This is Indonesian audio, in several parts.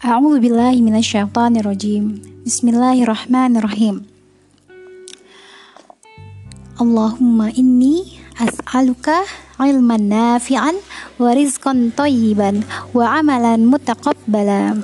A'udzu billahi minasyaitonir rajim. Bismillahirrahmanirrahim. Allahumma inni as'aluka ilman nafi'an wa rizqan thayyiban wa amalan mutaqabbala.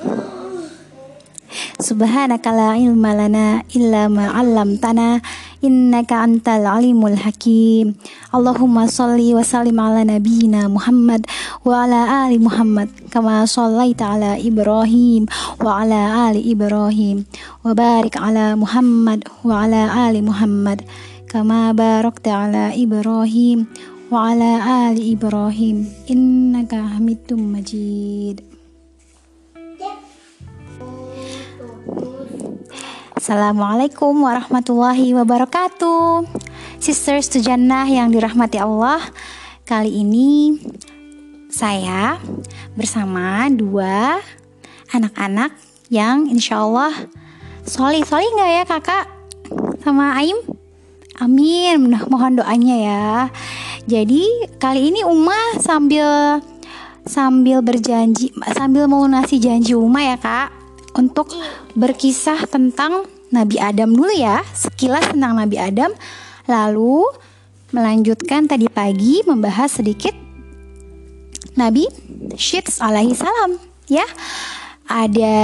Subhanaka la ilma lana illa ma 'allamtana innaka antal alimul hakim. Allahumma salli wa sallim ala nabiyyina Muhammad wa ala ali Muhammad kama sallaita ala Ibrahim wa ala ali Ibrahim. Wa barik ala Muhammad wa ala ali Muhammad kama barakta ala Ibrahim wa ala ali Ibrahim. Innaka hamidum majid. Assalamualaikum warahmatullahi wabarakatuh. Sisters to Jannah yang dirahmati Allah Kali ini saya bersama dua anak-anak yang insya Allah Soli-soli nggak ya kakak? Sama Aim? Amin, mohon doanya ya. Jadi kali ini Uma sambil sambil berjanji sambil mau nasi janji Uma ya kak untuk berkisah tentang Nabi Adam dulu ya, sekilas tentang Nabi Adam. Lalu melanjutkan tadi pagi membahas sedikit Nabi Syeds alaihi salam ya. Ada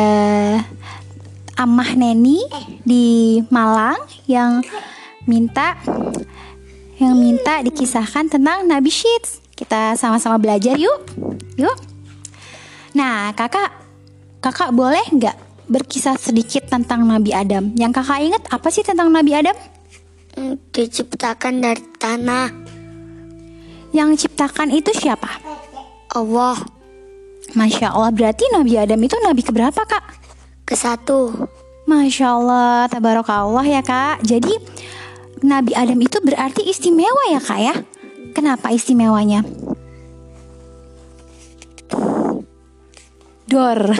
Amah Neni di Malang yang minta yang minta dikisahkan tentang Nabi Syeds. Kita sama-sama belajar yuk. Yuk. Nah, Kakak Kakak boleh nggak berkisah sedikit tentang Nabi Adam. Yang kakak ingat apa sih tentang Nabi Adam? Hmm, diciptakan dari tanah. Yang ciptakan itu siapa? Allah. Masya Allah, berarti Nabi Adam itu Nabi keberapa kak? Ke satu. Masya Allah, tabarakallah ya kak. Jadi Nabi Adam itu berarti istimewa ya kak ya? Kenapa istimewanya? Dor.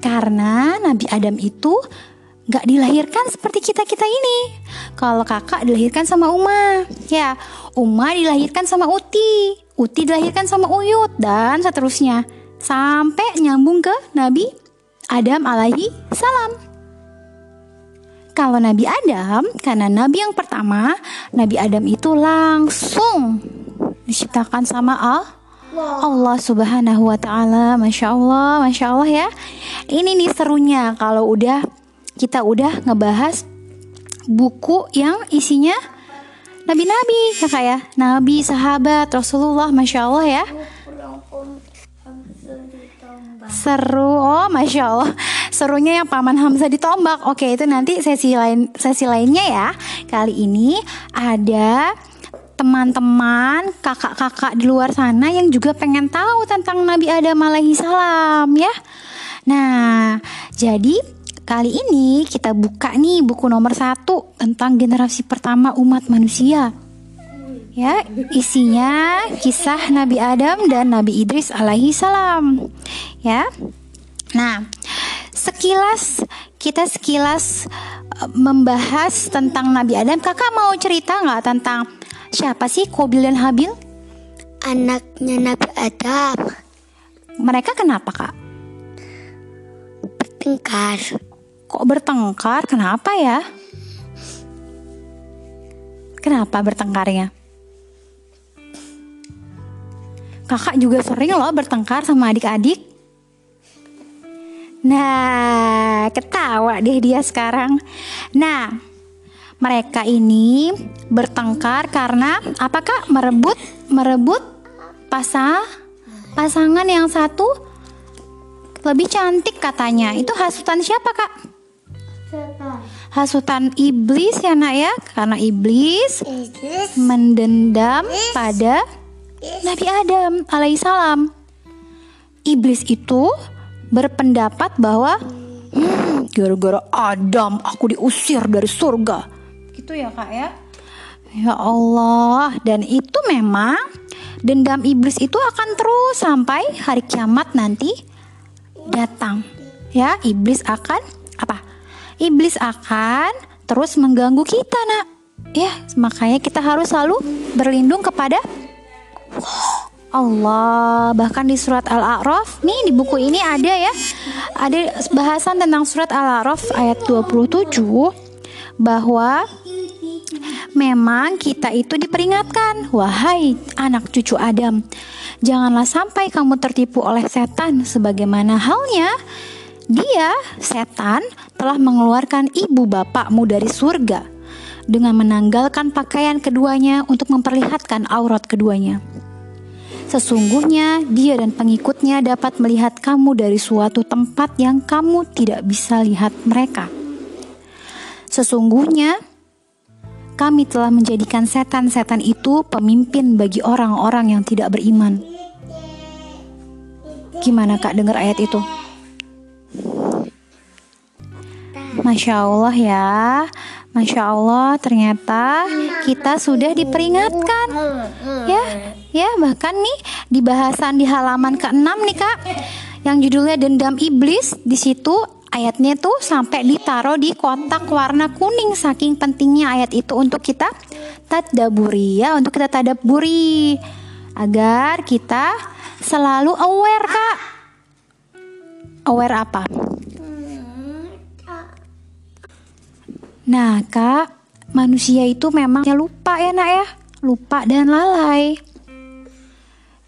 Karena Nabi Adam itu gak dilahirkan seperti kita-kita ini. Kalau kakak dilahirkan sama Uma, ya Uma dilahirkan sama Uti, Uti dilahirkan sama Uyut, dan seterusnya. Sampai nyambung ke Nabi Adam alaihi salam. Kalau Nabi Adam, karena Nabi yang pertama, Nabi Adam itu langsung diciptakan sama Allah Allah Subhanahu wa taala. Masya Allah, Masya Allah ya. Ini nih serunya kalau udah kita udah ngebahas buku yang isinya nabi-nabi ya kayak ya. nabi, sahabat, Rasulullah, Masya Allah ya. Seru, oh Masya Allah Serunya yang Paman Hamzah ditombak Oke itu nanti sesi lain sesi lainnya ya Kali ini ada teman-teman, kakak-kakak di luar sana yang juga pengen tahu tentang Nabi Adam alaihi salam ya. Nah, jadi kali ini kita buka nih buku nomor satu tentang generasi pertama umat manusia. Ya, isinya kisah Nabi Adam dan Nabi Idris alaihi salam. Ya. Nah, sekilas kita sekilas eh, membahas tentang Nabi Adam. Kakak mau cerita nggak tentang Siapa sih Kobil dan Habil? Anaknya Nabi Adam. Mereka kenapa kak? Bertengkar. Kok bertengkar? Kenapa ya? Kenapa bertengkarnya? Kakak juga sering loh bertengkar sama adik-adik. Nah, ketawa deh dia sekarang. Nah, mereka ini bertengkar karena apakah merebut merebut pasang pasangan yang satu lebih cantik katanya. Itu hasutan siapa, Kak? Hasutan iblis ya, Nak ya? Karena iblis, mendendam pada Nabi Adam alaihissalam. Iblis itu berpendapat bahwa hmm, gara-gara Adam aku diusir dari surga gitu ya kak ya? Ya Allah dan itu memang dendam iblis itu akan terus sampai hari kiamat nanti datang. Ya iblis akan apa? Iblis akan terus mengganggu kita nak. Ya makanya kita harus selalu berlindung kepada Allah, bahkan di surat Al-A'raf, nih di buku ini ada ya, ada bahasan tentang surat Al-A'raf ayat 27 bahwa memang kita itu diperingatkan, wahai anak cucu Adam, janganlah sampai kamu tertipu oleh setan sebagaimana halnya dia, setan, telah mengeluarkan ibu bapakmu dari surga dengan menanggalkan pakaian keduanya untuk memperlihatkan aurat keduanya. Sesungguhnya dia dan pengikutnya dapat melihat kamu dari suatu tempat yang kamu tidak bisa lihat mereka. Sesungguhnya kami telah menjadikan setan-setan itu pemimpin bagi orang-orang yang tidak beriman. Gimana kak dengar ayat itu? Masya Allah ya, Masya Allah ternyata kita sudah diperingatkan ya ya bahkan nih di bahasan di halaman ke-6 nih kak yang judulnya dendam iblis di situ ayatnya tuh sampai ditaruh di kotak warna kuning saking pentingnya ayat itu untuk kita tadaburi ya untuk kita tadaburi agar kita selalu aware kak aware apa Nah, Kak, manusia itu memang ya lupa ya, Nak ya. Lupa dan lalai.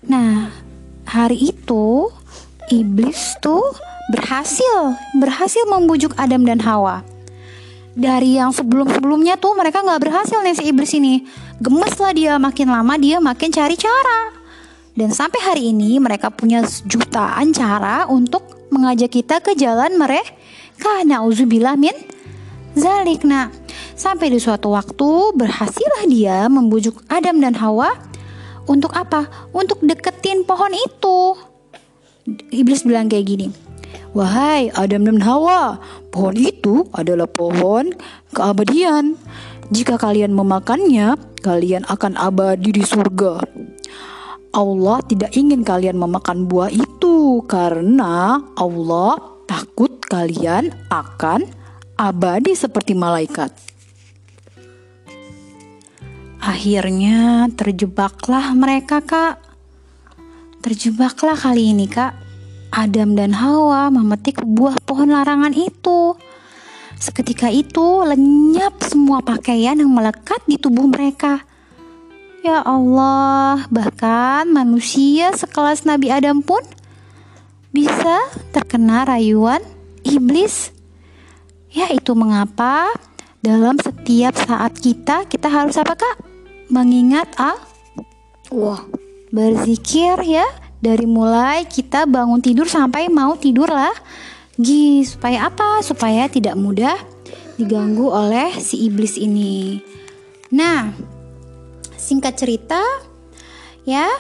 Nah, hari itu iblis tuh berhasil, berhasil membujuk Adam dan Hawa. Dari yang sebelum-sebelumnya tuh mereka nggak berhasil nih si iblis ini. Gemes lah dia, makin lama dia makin cari cara. Dan sampai hari ini mereka punya jutaan cara untuk mengajak kita ke jalan mereka. Nauzubillah min zalik nak. Sampai di suatu waktu berhasillah dia membujuk Adam dan Hawa untuk apa? Untuk deketin pohon itu. Iblis bilang kayak gini. Wahai Adam dan Hawa, pohon itu adalah pohon keabadian. Jika kalian memakannya, kalian akan abadi di surga. Allah tidak ingin kalian memakan buah itu karena Allah takut kalian akan abadi seperti malaikat. Akhirnya terjebaklah mereka, Kak. Terjebaklah kali ini, Kak. Adam dan Hawa memetik buah pohon larangan itu. Seketika itu lenyap semua pakaian yang melekat di tubuh mereka. Ya Allah, bahkan manusia sekelas Nabi Adam pun bisa terkena rayuan iblis. Ya, itu mengapa dalam setiap saat kita kita harus apa, Kak? Mengingat Allah. Berzikir ya, dari mulai kita bangun tidur sampai mau tidur lah. Gi, supaya apa? Supaya tidak mudah diganggu oleh si iblis ini. Nah, singkat cerita ya,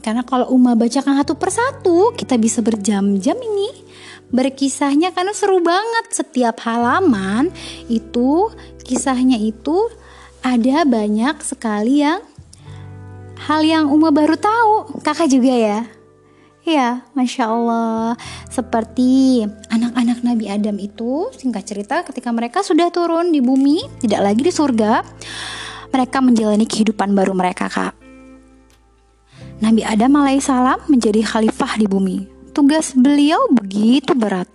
karena kalau Uma bacakan satu persatu, kita bisa berjam-jam ini berkisahnya karena seru banget setiap halaman itu kisahnya itu ada banyak sekali yang hal yang Uma baru tahu kakak juga ya Ya, masya Allah. Seperti anak-anak Nabi Adam itu, singkat cerita, ketika mereka sudah turun di bumi, tidak lagi di surga, mereka menjalani kehidupan baru mereka, kak. Nabi Adam alaihissalam menjadi khalifah di bumi. Tugas beliau begitu berat.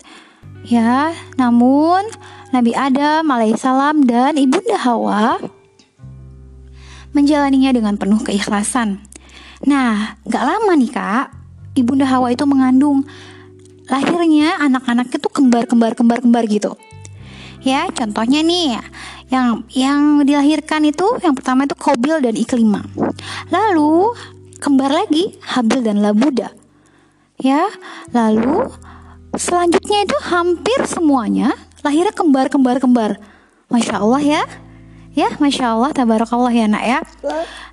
Ya, namun Nabi Adam alaihissalam dan ibunda Hawa menjalaninya dengan penuh keikhlasan. Nah, gak lama nih kak, ibunda Hawa itu mengandung lahirnya anak-anaknya tuh kembar-kembar kembar-kembar gitu. Ya, contohnya nih yang yang dilahirkan itu yang pertama itu Kobil dan Iklima. Lalu kembar lagi Habil dan Labuda. Ya, lalu selanjutnya itu hampir semuanya lahirnya kembar-kembar-kembar. Masya Allah ya. Ya, masya Allah, tabarakallah ya nak ya.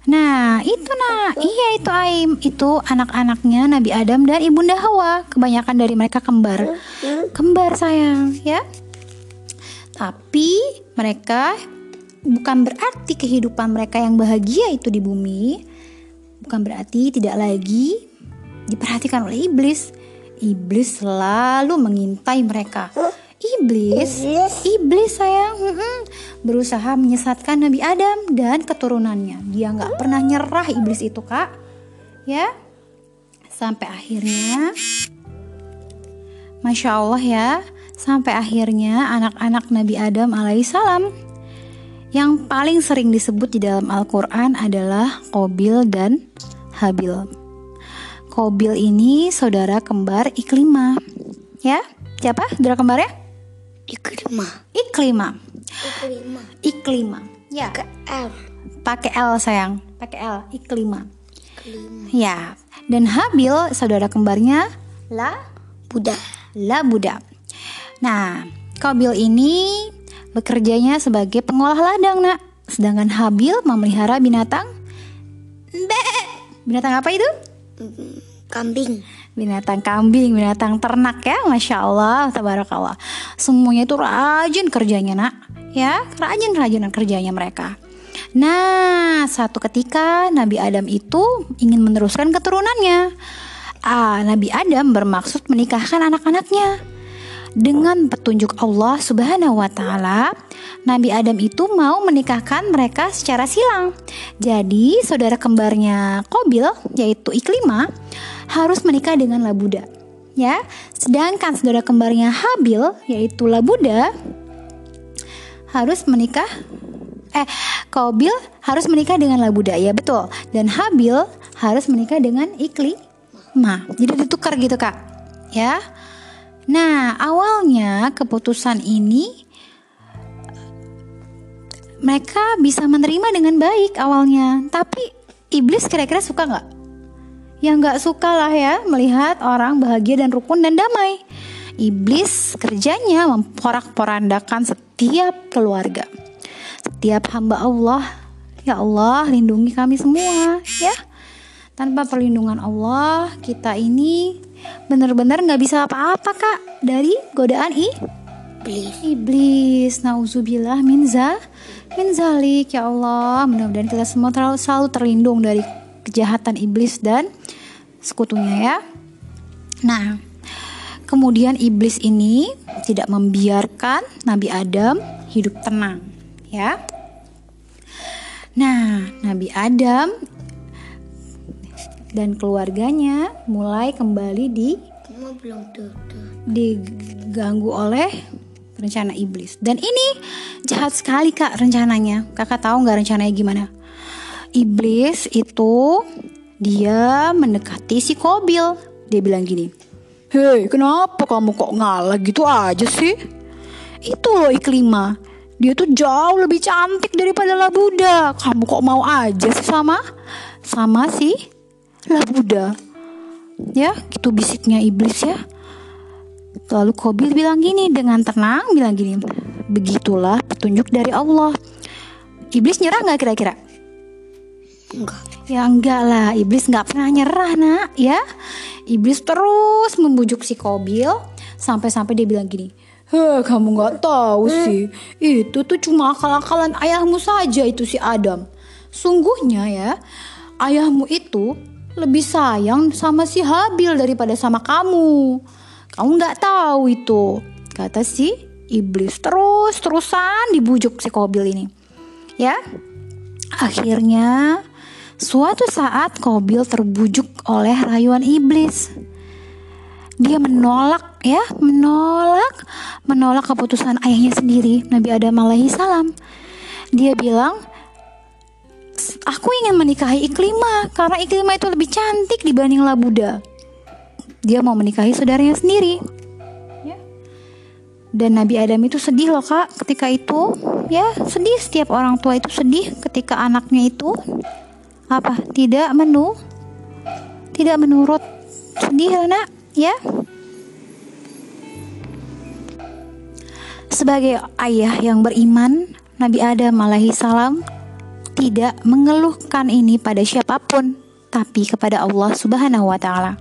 Nah, itu nak, iya itu Aim, itu anak-anaknya Nabi Adam dan ibunda Hawa. Kebanyakan dari mereka kembar, kembar sayang, ya. Tapi mereka bukan berarti kehidupan mereka yang bahagia itu di bumi, bukan berarti tidak lagi diperhatikan oleh iblis. Iblis selalu mengintai mereka Iblis, iblis sayang, berusaha menyesatkan Nabi Adam dan keturunannya. Dia nggak pernah nyerah iblis itu kak, ya. sampai akhirnya Masya Allah ya sampai akhirnya anak-anak Nabi Adam alaihissalam yang paling sering disebut di dalam Al-Quran adalah Kobil dan Habil. Kobil ini saudara kembar Iklima. Ya, siapa saudara kembarnya? Iklima. Iklima. Iklima. Iklima. Ya, Ke L. pakai L sayang, pakai L. Iklima. Iklima. Ya, dan Habil saudara kembarnya La Buddha. La Buddha. Nah, Kobil ini bekerjanya sebagai pengolah ladang, nak. Sedangkan Habil memelihara binatang. Be. Binatang apa itu? Kambing. Binatang kambing, binatang ternak ya, masya Allah, tabarakallah. Semuanya itu rajin kerjanya, nak. Ya, rajin rajinan kerjanya mereka. Nah, satu ketika Nabi Adam itu ingin meneruskan keturunannya. Ah, Nabi Adam bermaksud menikahkan anak-anaknya. Dengan petunjuk Allah Subhanahu wa taala, Nabi Adam itu mau menikahkan mereka secara silang. Jadi, saudara kembarnya Kobil yaitu Iklima harus menikah dengan Labuda. Ya, sedangkan saudara kembarnya Habil yaitu Labuda harus menikah eh Kobil harus menikah dengan Labuda ya betul dan Habil harus menikah dengan Iklima. Jadi ditukar gitu, Kak. Ya. Nah, awalnya keputusan ini mereka bisa menerima dengan baik awalnya, tapi iblis kira-kira suka nggak? Ya nggak suka lah ya melihat orang bahagia dan rukun dan damai. Iblis kerjanya memporak-porandakan setiap keluarga, setiap hamba Allah. Ya Allah, lindungi kami semua, ya. Tanpa perlindungan Allah, kita ini benar-benar nggak bisa apa-apa kak dari godaan i Iblis. iblis. Nauzubillah min za min zalik ya Allah. Mudah-mudahan kita semua terlalu selalu terlindung dari kejahatan iblis dan sekutunya ya. Nah, kemudian iblis ini tidak membiarkan Nabi Adam hidup tenang, ya. Nah, Nabi Adam dan keluarganya mulai kembali di Kamu belum tutup. diganggu oleh rencana iblis. Dan ini jahat sekali kak rencananya. Kakak tahu nggak rencananya gimana? Iblis itu dia mendekati si Kobil. Dia bilang gini, Hei kenapa kamu kok ngalah gitu aja sih? Itu loh Iklima. Dia tuh jauh lebih cantik daripada Labuda. Kamu kok mau aja sih sama sama si Labuda? Ya, gitu bisiknya iblis ya. Lalu Kobil bilang gini dengan tenang bilang gini, begitulah petunjuk dari Allah. Iblis nyerah nggak kira-kira? Enggak. Ya enggak lah, iblis nggak pernah nyerah nak, ya. Iblis terus membujuk si Kobil sampai-sampai dia bilang gini, Heh, kamu nggak tahu sih, itu tuh cuma akal-akalan ayahmu saja itu si Adam. Sungguhnya ya, ayahmu itu lebih sayang sama si Habil daripada sama kamu. Kamu nggak tahu itu, kata si iblis terus-terusan dibujuk si Kobil ini. Ya, akhirnya suatu saat Kobil terbujuk oleh rayuan iblis. Dia menolak ya, menolak, menolak keputusan ayahnya sendiri, Nabi Adam alaihi salam. Dia bilang, aku ingin menikahi Iklima karena Iklima itu lebih cantik dibanding Labuda. Dia mau menikahi saudaranya sendiri. Ya. Dan Nabi Adam itu sedih loh kak ketika itu. Ya sedih setiap orang tua itu sedih ketika anaknya itu apa tidak menu tidak menurut sedih anak ya sebagai ayah yang beriman Nabi Adam alaihi salam tidak mengeluhkan ini pada siapa pun tapi kepada Allah Subhanahu wa taala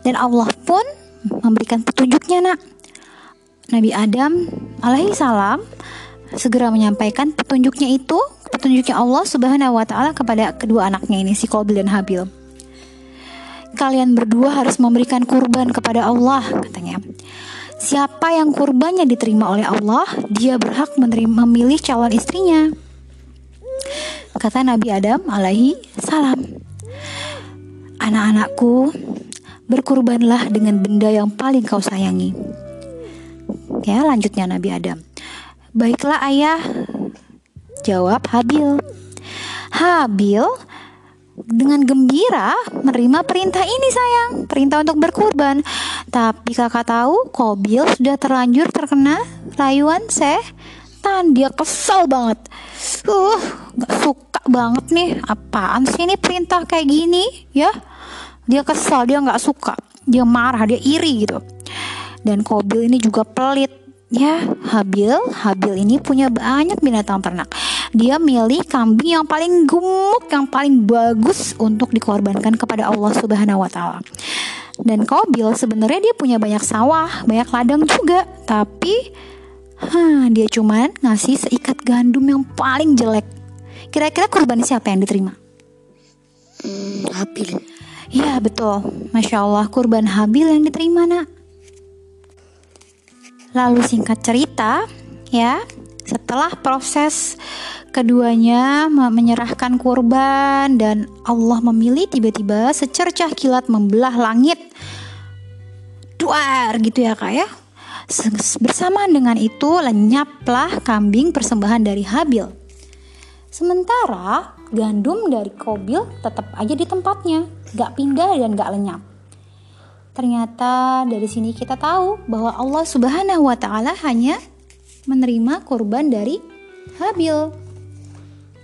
dan Allah pun memberikan petunjuknya nak Nabi Adam alaihi salam segera menyampaikan petunjuknya itu petunjuknya Allah Subhanahu wa taala kepada kedua anaknya ini si Qabil dan Habil. Kalian berdua harus memberikan kurban kepada Allah katanya. Siapa yang kurbannya diterima oleh Allah, dia berhak menerima memilih calon istrinya. Kata Nabi Adam alaihi salam. Anak-anakku, berkurbanlah dengan benda yang paling kau sayangi. Ya, lanjutnya Nabi Adam. Baiklah ayah, jawab Habil. Habil dengan gembira menerima perintah ini sayang, perintah untuk berkurban. Tapi kakak tahu Kobil sudah terlanjur terkena rayuan setan. Dia kesal banget. Uh, gak suka banget nih. Apaan sih ini perintah kayak gini ya? dia kesal dia nggak suka. Dia marah dia iri gitu. Dan Kobil ini juga pelit ya. Habil Habil ini punya banyak binatang ternak. Dia milih kambing yang paling gemuk yang paling bagus untuk dikorbankan kepada Allah Subhanahu wa taala. Dan Kobil sebenarnya dia punya banyak sawah banyak ladang juga. Tapi huh, dia cuman ngasih seikat gandum yang paling jelek. Kira-kira kurban siapa yang diterima? Hmm, Habil. Ya betul, Masya Allah kurban Habil yang diterima nak. Lalu singkat cerita ya Setelah proses keduanya menyerahkan kurban Dan Allah memilih tiba-tiba secercah kilat membelah langit. Duar gitu ya kak ya Bersamaan dengan itu lenyaplah kambing persembahan dari Habil Sementara gandum dari kobil tetap aja di tempatnya, gak pindah dan gak lenyap. Ternyata dari sini kita tahu bahwa Allah Subhanahu wa Ta'ala hanya menerima kurban dari Habil.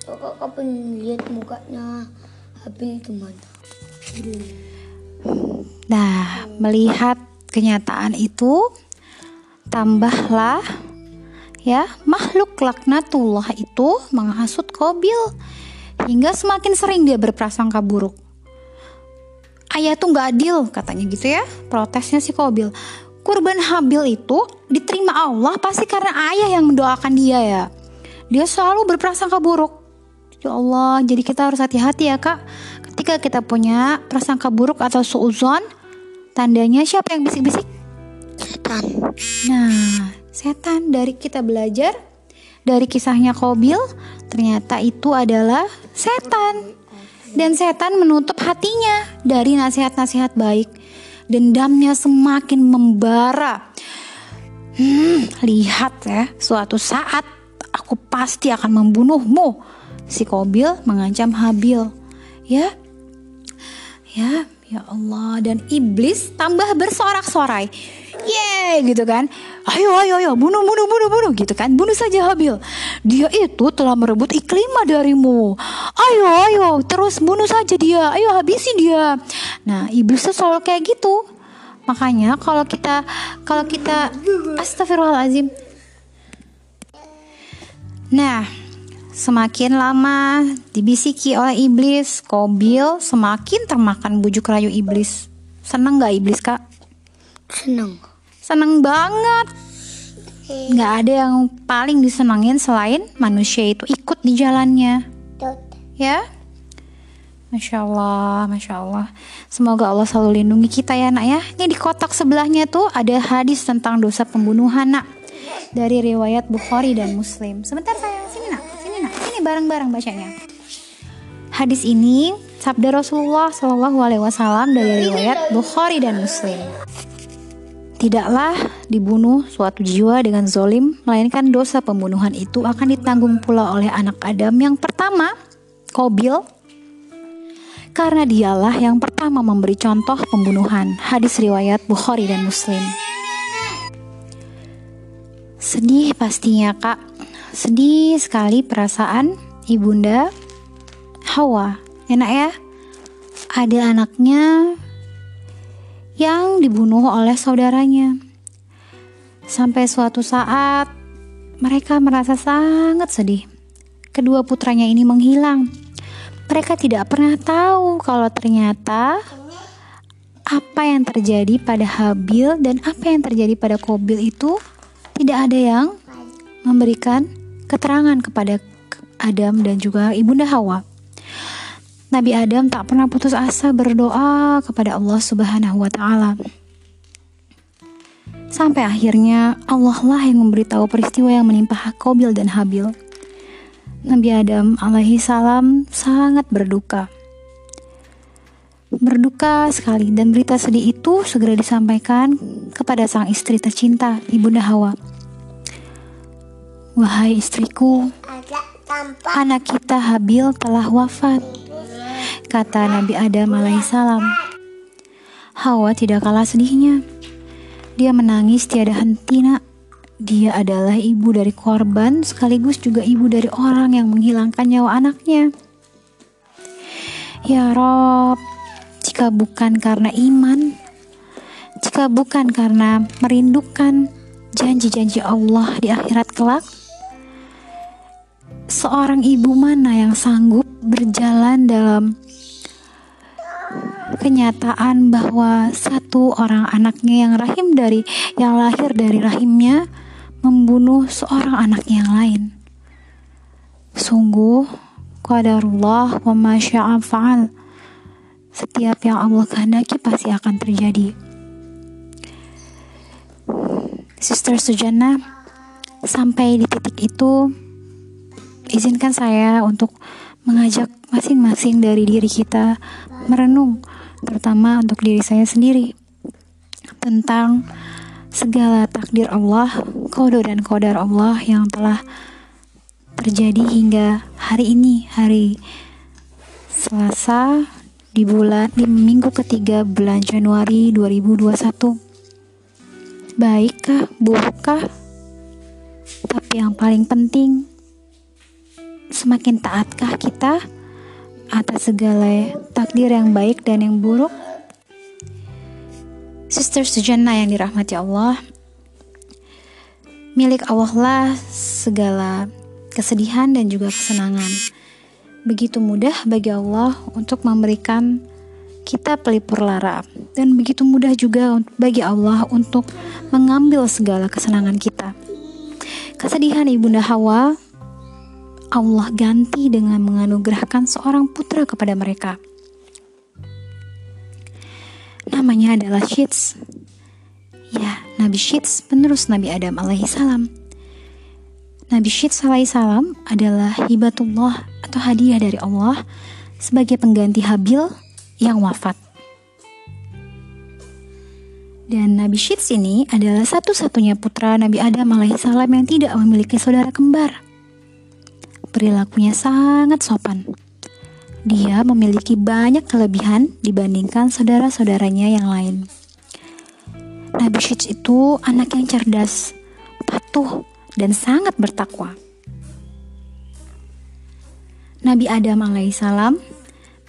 Kok kau pengen lihat mukanya Habil gimana? Nah, melihat kenyataan itu, tambahlah ya makhluk laknatullah itu menghasut Kobil hingga semakin sering dia berprasangka buruk. Ayah tuh nggak adil katanya gitu ya protesnya si Kobil. Kurban Habil itu diterima Allah pasti karena ayah yang mendoakan dia ya. Dia selalu berprasangka buruk. Ya Allah, jadi kita harus hati-hati ya kak. Ketika kita punya prasangka buruk atau suuzon, tandanya siapa yang bisik-bisik? Setan. Nah, setan dari kita belajar dari kisahnya Kobil ternyata itu adalah setan. Dan setan menutup hatinya dari nasihat-nasihat baik. Dendamnya semakin membara. Hmm, lihat ya suatu saat aku pasti akan membunuhmu. Si Kobil mengancam Habil. Ya ya ya Allah. Dan iblis tambah bersorak-sorai Yeay gitu kan. Ayo ayo ayo bunuh bunuh bunuh bunuh gitu kan. Bunuh saja Habil. Dia itu telah merebut iklima darimu. Ayo ayo terus bunuh saja dia. Ayo habisi dia. Nah iblis selalu kayak gitu. Makanya kalau kita Kalau kita Astagfirullahaladzim Nah Semakin lama dibisiki oleh iblis, Kobil semakin termakan bujuk rayu iblis. Seneng gak iblis kak? Senang. Seneng banget. Nggak ada yang paling disenangin selain manusia itu ikut di jalannya. Ya? Masya Allah, Masya Allah. Semoga Allah selalu lindungi kita ya nak ya. Ini di kotak sebelahnya tuh ada hadis tentang dosa pembunuhan nak. Dari riwayat Bukhari dan Muslim. Sebentar saya sini nak, sini nak, sini bareng-bareng bacanya. Hadis ini sabda Rasulullah Shallallahu Alaihi Wasallam dari riwayat Bukhari dan Muslim. Tidaklah dibunuh suatu jiwa dengan zolim, melainkan dosa pembunuhan itu akan ditanggung pula oleh anak Adam yang pertama, Kobil, karena dialah yang pertama memberi contoh pembunuhan. Hadis riwayat Bukhari dan Muslim. Sedih pastinya kak, sedih sekali perasaan ibunda Hawa. Enak ya? Ada anaknya yang dibunuh oleh saudaranya. Sampai suatu saat mereka merasa sangat sedih. Kedua putranya ini menghilang. Mereka tidak pernah tahu kalau ternyata apa yang terjadi pada Habil dan apa yang terjadi pada Kobil itu tidak ada yang memberikan keterangan kepada Adam dan juga ibunda Hawa. Nabi Adam tak pernah putus asa berdoa kepada Allah Subhanahu wa taala. Sampai akhirnya Allah lah yang memberitahu peristiwa yang menimpa Kobil dan Habil. Nabi Adam alaihi salam sangat berduka. Berduka duka sekali dan berita sedih itu segera disampaikan kepada sang istri tercinta, Ibunda Hawa. Wahai istriku, anak kita Habil telah wafat, kata Nabi Adam alaihissalam. Hawa tidak kalah sedihnya. Dia menangis tiada henti nak. Dia adalah ibu dari korban sekaligus juga ibu dari orang yang menghilangkan nyawa anaknya. Ya Rob, jika bukan karena iman, jika bukan karena merindukan janji-janji Allah di akhirat kelak, seorang ibu mana yang sanggup berjalan dalam kenyataan bahwa satu orang anaknya yang rahim dari yang lahir dari rahimnya membunuh seorang anaknya yang lain. Sungguh qadarullah wa ma fa'al. Setiap yang Allah kehendaki pasti akan terjadi. Sister Sujana, sampai di titik itu izinkan saya untuk mengajak masing-masing dari diri kita merenung, terutama untuk diri saya sendiri, tentang segala takdir Allah, kode dan kodar Allah yang telah terjadi hingga hari ini, hari Selasa di bulan di minggu ketiga bulan Januari 2021. Baikkah, burukkah? Tapi yang paling penting Semakin taatkah kita atas segala takdir yang baik dan yang buruk? Sister Sujana yang dirahmati Allah, milik Allah lah segala kesedihan dan juga kesenangan. Begitu mudah bagi Allah untuk memberikan kita pelipur lara dan begitu mudah juga bagi Allah untuk mengambil segala kesenangan kita. Kesedihan Ibunda Hawa Allah ganti dengan menganugerahkan seorang putra kepada mereka. Namanya adalah Shits. Ya, Nabi Shits penerus Nabi Adam alaihissalam. Nabi Shits alaihissalam adalah hibatullah atau hadiah dari Allah sebagai pengganti Habil yang wafat. Dan Nabi Shits ini adalah satu-satunya putra Nabi Adam alaihissalam yang tidak memiliki saudara kembar perilakunya sangat sopan. Dia memiliki banyak kelebihan dibandingkan saudara-saudaranya yang lain. Nabi Shits itu anak yang cerdas, patuh, dan sangat bertakwa. Nabi Adam alaihissalam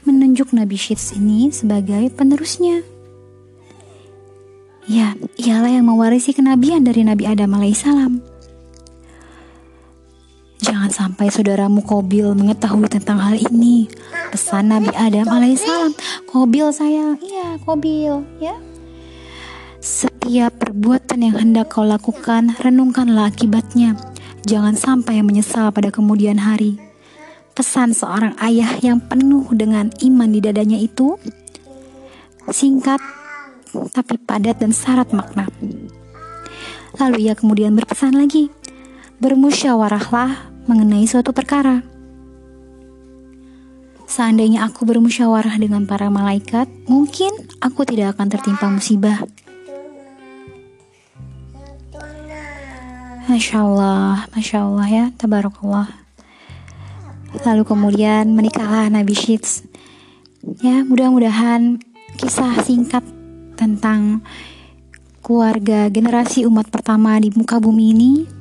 menunjuk Nabi Shits ini sebagai penerusnya. Ya, ialah yang mewarisi kenabian dari Nabi Adam alaihissalam. Jangan sampai saudaramu Kobil mengetahui tentang hal ini. Pesan Nabi Adam alaihissalam. Kobil sayang, iya Kobil, ya. Setiap perbuatan yang hendak kau lakukan, renungkanlah akibatnya. Jangan sampai menyesal pada kemudian hari. Pesan seorang ayah yang penuh dengan iman di dadanya itu singkat tapi padat dan syarat makna. Lalu ia kemudian berpesan lagi, bermusyawarahlah mengenai suatu perkara. Seandainya aku bermusyawarah dengan para malaikat, mungkin aku tidak akan tertimpa musibah. Masya Allah, Masya Allah ya, Tabarakallah. Lalu kemudian menikahlah Nabi Shits. Ya, mudah-mudahan kisah singkat tentang keluarga generasi umat pertama di muka bumi ini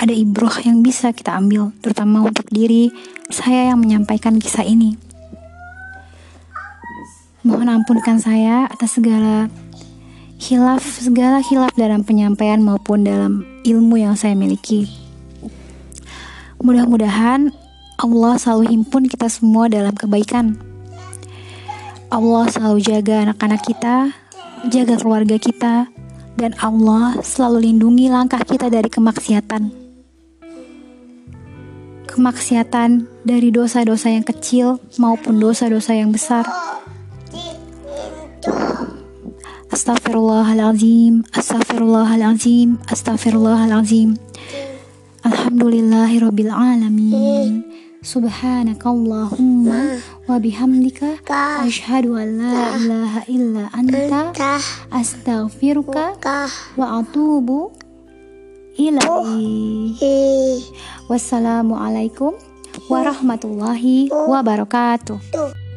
ada ibroh yang bisa kita ambil, terutama untuk diri saya yang menyampaikan kisah ini. Mohon ampunkan saya atas segala hilaf, segala hilaf dalam penyampaian maupun dalam ilmu yang saya miliki. Mudah-mudahan Allah selalu himpun kita semua dalam kebaikan. Allah selalu jaga anak-anak kita, jaga keluarga kita, dan Allah selalu lindungi langkah kita dari kemaksiatan kemaksiatan dari dosa-dosa yang kecil maupun dosa-dosa yang besar. Astaghfirullahalazim, astaghfirullahalazim, astaghfirullahalazim. Alhamdulillahirabbil alamin. Subhanakallahumma wa bihamdika Ka. asyhadu an la ilaha illa anta astaghfiruka wa atubu ilaih. Eh. Wassalamualaikum warahmatullahi wabarakatuh. Tuh.